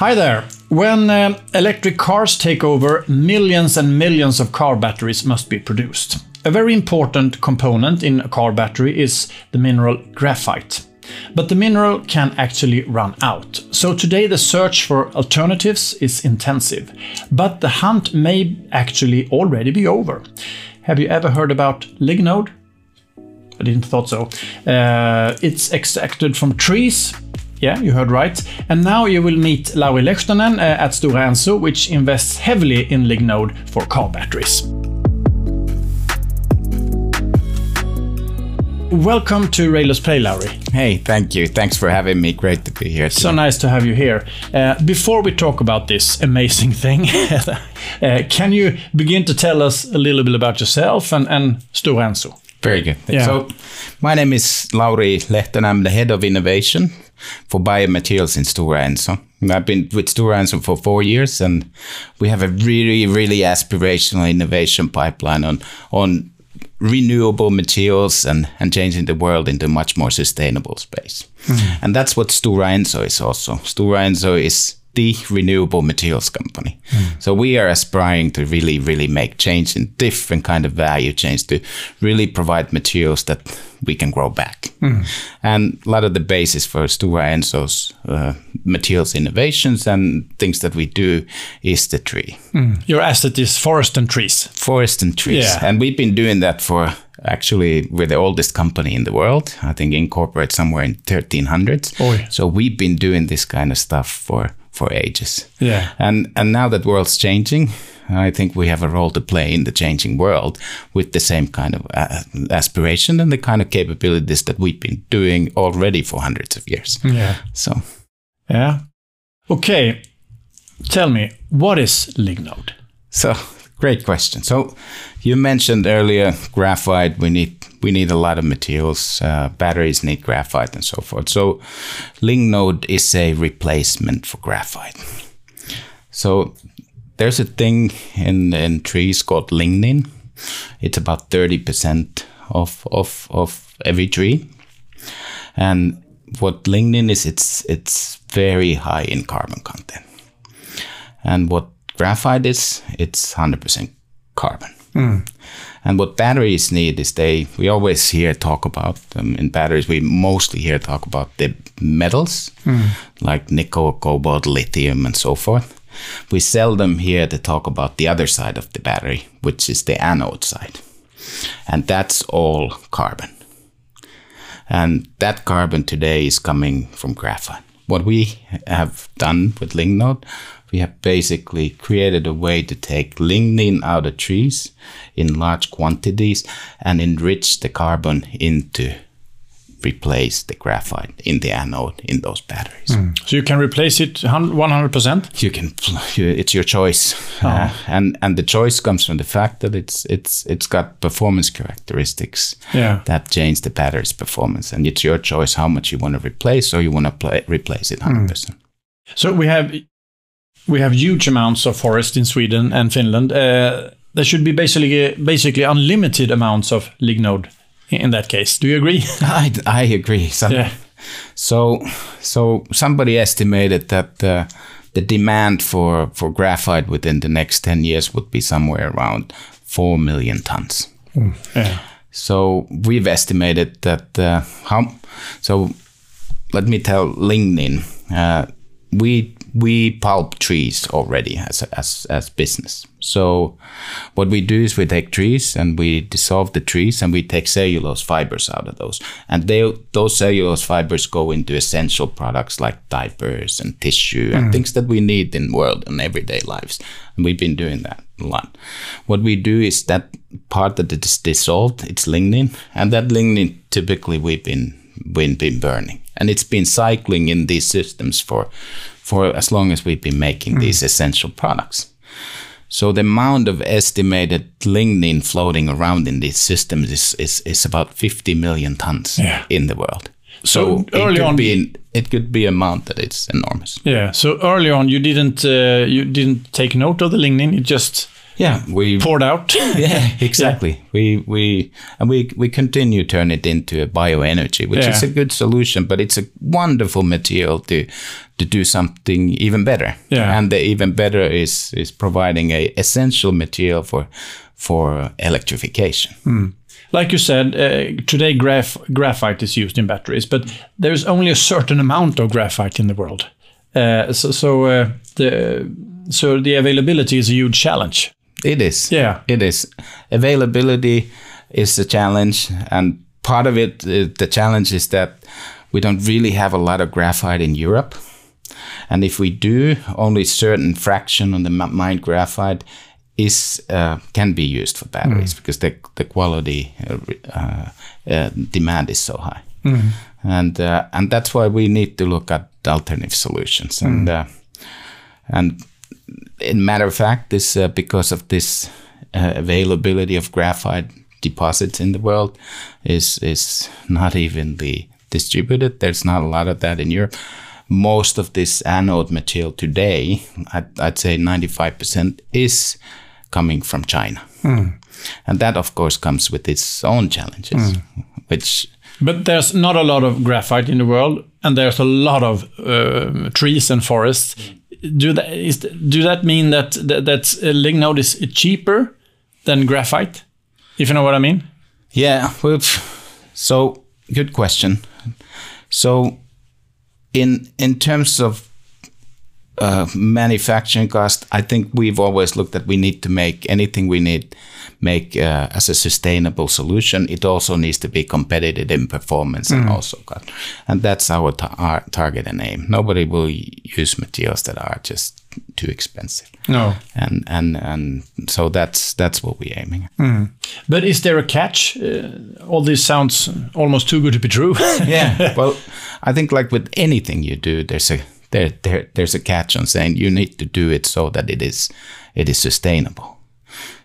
Hi there. When uh, electric cars take over, millions and millions of car batteries must be produced. A very important component in a car battery is the mineral graphite. But the mineral can actually run out. So today the search for alternatives is intensive. But the hunt may actually already be over. Have you ever heard about lignode? I didn't thought so. Uh, it's extracted from trees. Yeah, you heard right. And now you will meet Lauri Lehtonen uh, at Stora Enso, which invests heavily in lignode for car batteries. Welcome to Railers Play, Lauri. Hey, thank you. Thanks for having me. Great to be here. Today. So nice to have you here. Uh, before we talk about this amazing thing, uh, can you begin to tell us a little bit about yourself and, and Stora Enso? Very good. Yeah. So, my name is Lauri Lehtonen. I'm the head of innovation for biomaterials in Stora Enso. I've been with Stora Enso for four years, and we have a really, really aspirational innovation pipeline on on renewable materials and, and changing the world into a much more sustainable space. Hmm. And that's what Stora Enso is also. Stora Enso is the renewable materials company. Hmm. So we are aspiring to really, really make change in different kind of value chains to really provide materials that we can grow back. Hmm. And a lot of the basis for Stora Enso's uh, materials innovations and things that we do is the tree hmm. Your asset is forest and trees. forest and trees. Yeah. And we've been doing that for actually we're the oldest company in the world. I think incorporate somewhere in 1300s. Oi. So we've been doing this kind of stuff for for ages. Yeah. And and now that world's changing, I think we have a role to play in the changing world with the same kind of uh, aspiration and the kind of capabilities that we've been doing already for hundreds of years. Yeah. So Yeah. Okay. Tell me, what is lignode? So great question. So you mentioned earlier graphite. We need we need a lot of materials. Uh, batteries need graphite and so forth. So lignode is a replacement for graphite. So there's a thing in in trees called lignin. It's about thirty percent of of of every tree, and what lignin is, it's it's very high in carbon content. And what graphite is, it's 100% carbon. Hmm. And what batteries need is they, we always hear talk about them in batteries, we mostly hear talk about the metals hmm. like nickel, cobalt, lithium, and so forth. We seldom hear to talk about the other side of the battery, which is the anode side. And that's all carbon. And that carbon today is coming from graphite. What we have done with Lignode, we have basically created a way to take lignin out of trees in large quantities and enrich the carbon into replace the graphite in the anode in those batteries. So you can replace it 100%? You can, it's your choice, uh, and and the choice comes from the fact that it's it's it's got performance characteristics Yeah. that change the battery's performance, and it's your choice how much you want to replace or you want to play, replace it hundred percent. So we have we have huge amounts of forest in Sweden and Finland. Uh, there should be basically basically unlimited amounts of lignode in that case. Do you agree? I, I agree. Some, Yeah. So so somebody estimated that uh, the demand for for graphite within the next ten years would be somewhere around four million tons. yeah. So we've estimated that uh, how. So let me tell lignin. Uh, we we pulp trees already as as as business. So what we do is we take trees and we dissolve the trees and we take cellulose fibers out of those, and they those cellulose fibers go into essential products like diapers and tissue and mm. things that we need in world and everyday lives. And we've been doing that a lot. What we do is that part that is dissolved, it's lignin, and that lignin typically we've been we've been burning, and it's been cycling in these systems for for as long as we've been making these essential products. So the amount of estimated lignin floating around in these systems is is, is about 50 million tons Yeah. in the world. So it early could on- be it could be a amount that it's enormous. Yeah. So early on, you didn't uh, you didn't take note of the lignin. It just Yeah, we poured out. yeah, exactly. We we and we we continue to turn it into a bioenergy, which is a good solution. But it's a wonderful material to to do something even better. Yeah. And the even better is is providing a essential material for for electrification. Like you said, uh, today graph graphite is used in batteries, but there's only a certain amount of graphite in the world. Uh, so so uh, the so the availability is a huge challenge. It is. Yeah. It is. Availability is a challenge, and part of it, uh, the challenge is that we don't really have a lot of graphite in Europe. And if we do, only certain fraction of the mined graphite is uh, can be used for batteries because the the quality uh, uh, uh, demand is so high, and uh, and that's why we need to look at alternative solutions and. Uh, and in matter of fact, this uh, because of this uh, availability of graphite deposits in the world is is not evenly distributed. There's not a lot of that in Europe. Most of this anode material today, I'd, I'd say 95% is coming from China, and that of course comes with its own challenges, which But there's not a lot of graphite in the world, and there's a lot of uh, trees and forests. Do that is do that mean that that, uh, lignode is cheaper than graphite? If you know what I mean. Yeah, so good question. So, in in terms of uh, manufacturing cost, I think we've always looked at we need to make anything we need make uh, as a sustainable solution. It also needs to be competitive in performance and also cost, and that's our, ta- our target and aim. Nobody will use materials that are just too expensive, No. and and and so that's that's what we're aiming. at. But is there a catch? Uh, all this sounds almost too good to be true. yeah. Well, I think like with anything you do, there's a there, there there's a catch on saying you need to do it so that it is it is sustainable.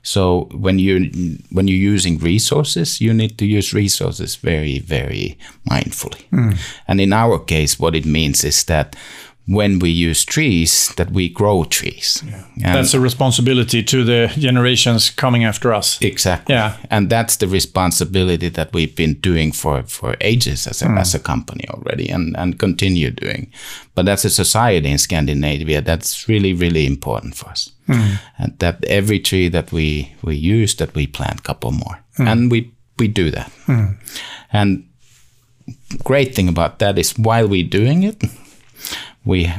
So when you when you're using resources, you need to use resources very very mindfully. Hmm. And in our case, what it means is that when we use trees, that we grow trees. And- That's a responsibility to the generations coming after us. Exactly. Yeah. And that's the responsibility that we've been doing for, for ages as a, hmm. as a company already and, and continue doing. But as a society in Scandinavia, that's really, really important for us. Hmm. And that every tree that we, we use, that we plant a couple more. Hmm. And we, we do that. And great thing about that is while we're doing it, we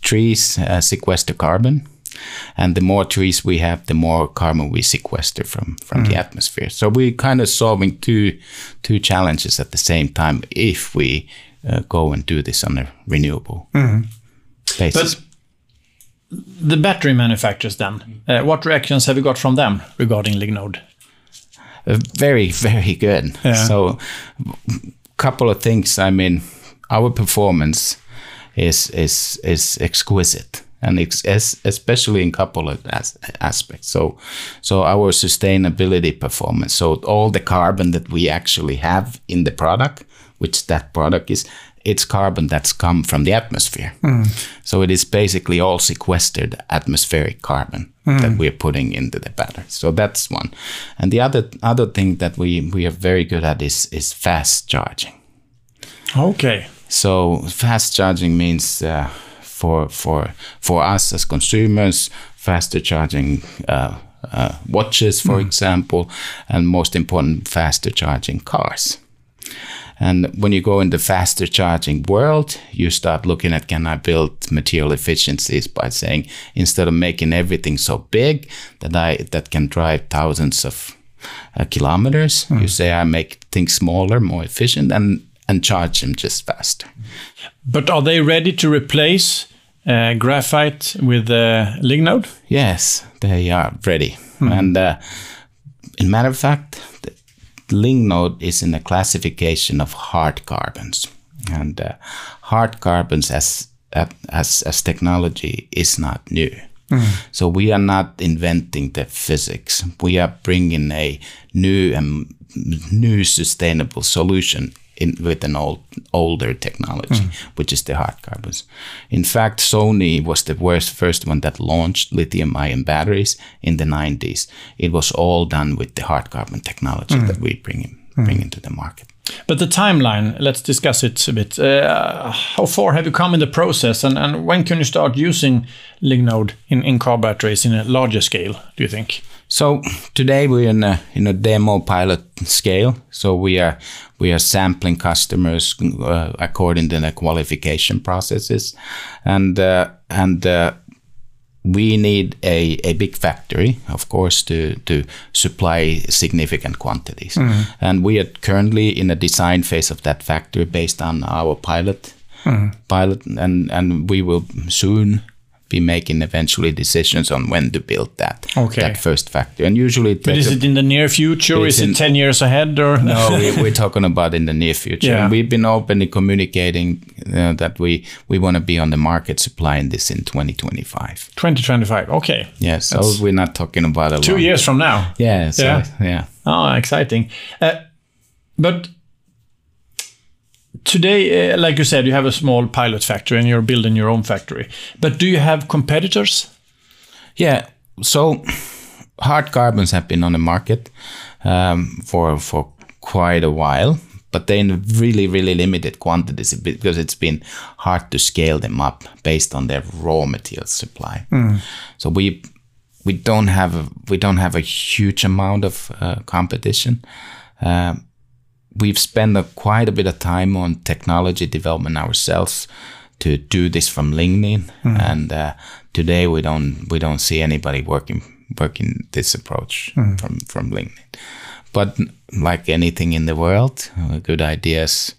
trees uh, sequester carbon. And the more trees we have the more carbon we sequester from from the atmosphere. So we're kind of solving two two challenges at the same time if we uh, go and do this on a renewable basis. But the battery manufacturers, then, uh, what reactions have you got from them regarding lignode? Uh, very very good. Yeah. so couple of things. I mean our performance is is is exquisite and it's es- especially in couple of as- aspects. So so our sustainability performance so all the carbon that we actually have in the product which that product is it's carbon that's come from the atmosphere. Hmm. So it is basically all sequestered atmospheric carbon hmm. that we're putting into the battery. So that's one. And the other other thing that we we are very good at is is fast charging. Okay. So fast charging means uh, for for for us as consumers, faster charging uh, uh, watches, for example, and most important, faster charging cars. And when you go in the faster charging world, you start looking at can I build material efficiencies by saying instead of making everything so big that I that can drive thousands of uh, kilometers, you say I make things smaller, more efficient, and and charge them just faster. But are they ready to replace uh, graphite with uh, lignode? Yes, they are ready. And uh, in matter of fact, the lignode is in a classification of hard carbons, and uh, hard carbons as as as technology is not new. So we are not inventing the physics. We are bringing a new and new sustainable solution in, with an old older technology, mm. which is the hard carbons. In fact, Sony was the worst, first one that launched lithium-ion batteries in the 90s. It was all done with the hard carbon technology mm. that we bring in, mm. bring into the market. But the timeline, let's discuss it a bit. Uh, how far have you come in the process, and, and when can you start using Lignode in, in car batteries in a larger scale, do you think? So today we're in a in a demo pilot scale. So we are we are sampling customers uh, according to the qualification processes, and uh, and uh, we need a, a big factory, of course, to, to supply significant quantities. Mm. And we are currently in a design phase of that factory based on our pilot. Mm. Pilot, and, and we will soon be making eventually decisions on when to build that okay. that first factory. And usually, but is it in the near future? Or is it ten years ahead? Or no, we, are talking about in the near future. Yeah. And we've been openly communicating uh, that we we want to be on the market supplying this in 2025. 2025. Okay. Yeah. So That's we're not talking about a two long... years from now. Yeah. So, yeah. Yeah. Oh, exciting. Uh, but today, uh, like you said, you have a small pilot factory and you're building your own factory. But do you have competitors? Yeah. So hard carbons have been on the market um, for for quite a while, but they in really really limited quantities because it's been hard to scale them up based on their raw material supply. Mm. So we we don't have a, we don't have a huge amount of uh, competition. Um, we've spent a, quite a bit of time on technology development ourselves to do this from lignin, mm. and uh, today we don't we don't see anybody working working this approach mm. from from lignin. But like anything in the world, uh, good ideas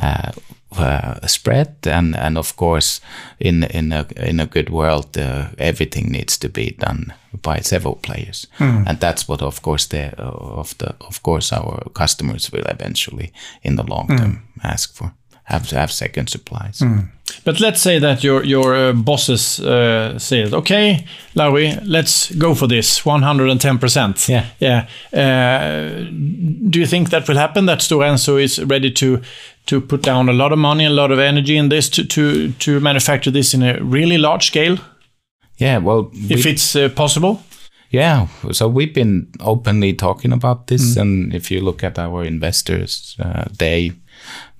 uh, uh, spread, and and of course, in in a in a good world, uh, everything needs to be done by several players, mm. and that's what, of course, the of the of course our customers will eventually, in the long term, mm. ask for have to have second supplies. Mm. But let's say that your your uh, bosses uh, say, "Okay, Larry, let's go for this 110 percent." Yeah, yeah. Uh, do you think that will happen? That Stora Enso is ready to to put down a lot of money, a lot of energy in this to to to manufacture this in a really large scale? Yeah, well, if it's uh, possible. Yeah, so we've been openly talking about this, mm. and if you look at our investors, uh, they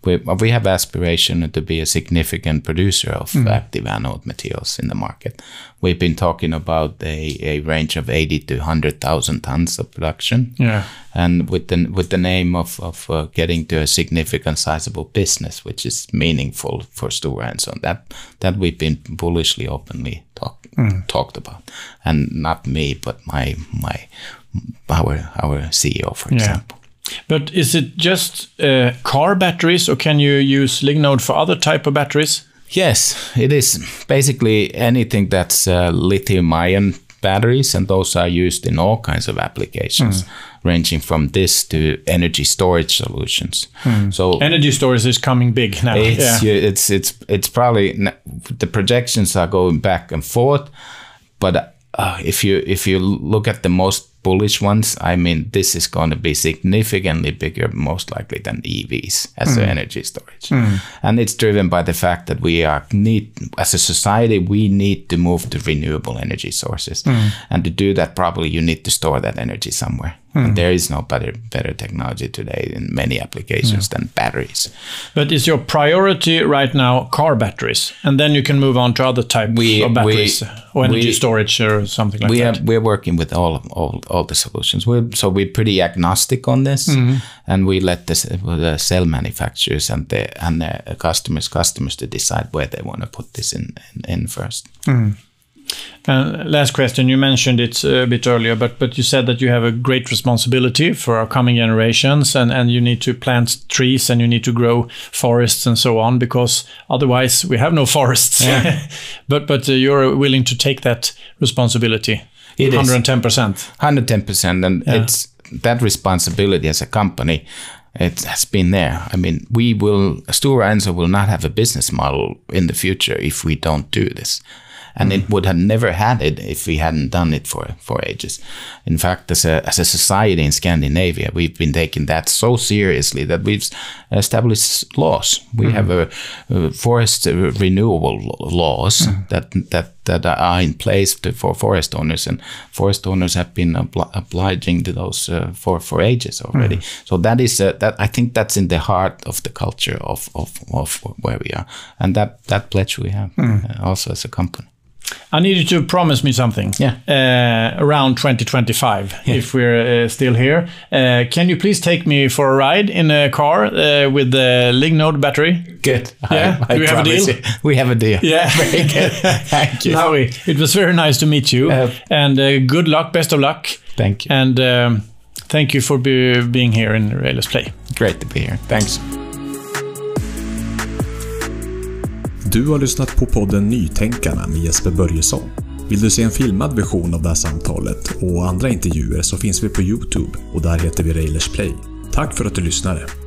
we, we have aspiration to be a significant producer of mm. active anode materials in the market. We've been talking about a, a range of 80 to 100,000 tons of production. Yeah. And with the, with the name of, of uh, getting to a significant sizable business, which is meaningful for Stora Enso. That, that we've been bullishly openly talk, mm. talked about. And not me, but my, my, our, our CEO, for yeah. example. But is it just uh, car batteries, or can you use Lignode for other type of batteries? Yes, it is basically anything that's uh, lithium-ion batteries, and those are used in all kinds of applications, mm. ranging from this to energy storage solutions. Mm. So energy storage is coming big now. It's, yeah. it's it's it's probably the projections are going back and forth, but uh, if you if you look at the most bullish ones, I mean, this is going to be significantly bigger, most likely than EVs as mm. energy storage. Mm. And it's driven by the fact that we are need, as a society, we need to move to renewable energy sources. Mm. And to do that, probably you need to store that energy somewhere. Mm. there is no better better technology today in many applications yeah. than batteries. But is your priority right now car batteries, and then you can move on to other types we, of batteries, we, or energy we, storage, or something like we that? Are, we're working with all all all the solutions. We're, so we're pretty agnostic on this, mm-hmm. and we let the, the, cell manufacturers and the and the customers customers to decide where they want to put this in in, in first. Mm. And last question, you mentioned it a bit earlier, but but you said that you have a great responsibility for our coming generations, and and you need to plant trees and you need to grow forests and so on, because otherwise we have no forests. Yeah. but but uh, you're willing to take that responsibility. It 110 percent. 110 percent, and yeah. it's that responsibility as a company. It has been there. I mean, we will Stora Enso will not have a business model in the future if we don't do this and mm. it would have never had it if we hadn't done it for for ages. In fact, as a as a society in Scandinavia, we've been taking that so seriously that we've establish laws. We mm-hmm. have a, a forest uh, renewable laws mm-hmm. that that that are in place to, for forest owners, and forest owners have been obli- obliging to those uh, for for ages already. Mm-hmm. So that is uh, that I think that's in the heart of the culture of of, of where we are, and that that pledge we have uh, also as a company. I need you to promise me something. Yeah. Uh, around 2025, if we're uh, still here. Uh, can you please take me for a ride in a car uh, with the Lignode battery? Good. Yeah? Do we have a deal? you. We have a deal. Yeah. Very good. Thank you. Lovely. It was very nice to meet you. Uh, and uh, good luck, best of luck. Thank you. And um, thank you for be, being here in Railers Play. Great to be here. Thanks. Du har lyssnat på podden Nytänkarna med Jesper Börjesson. Vill du se en filmad version av det här samtalet och andra intervjuer så finns vi på Youtube och där heter vi Railers Play. Tack för att du lyssnade!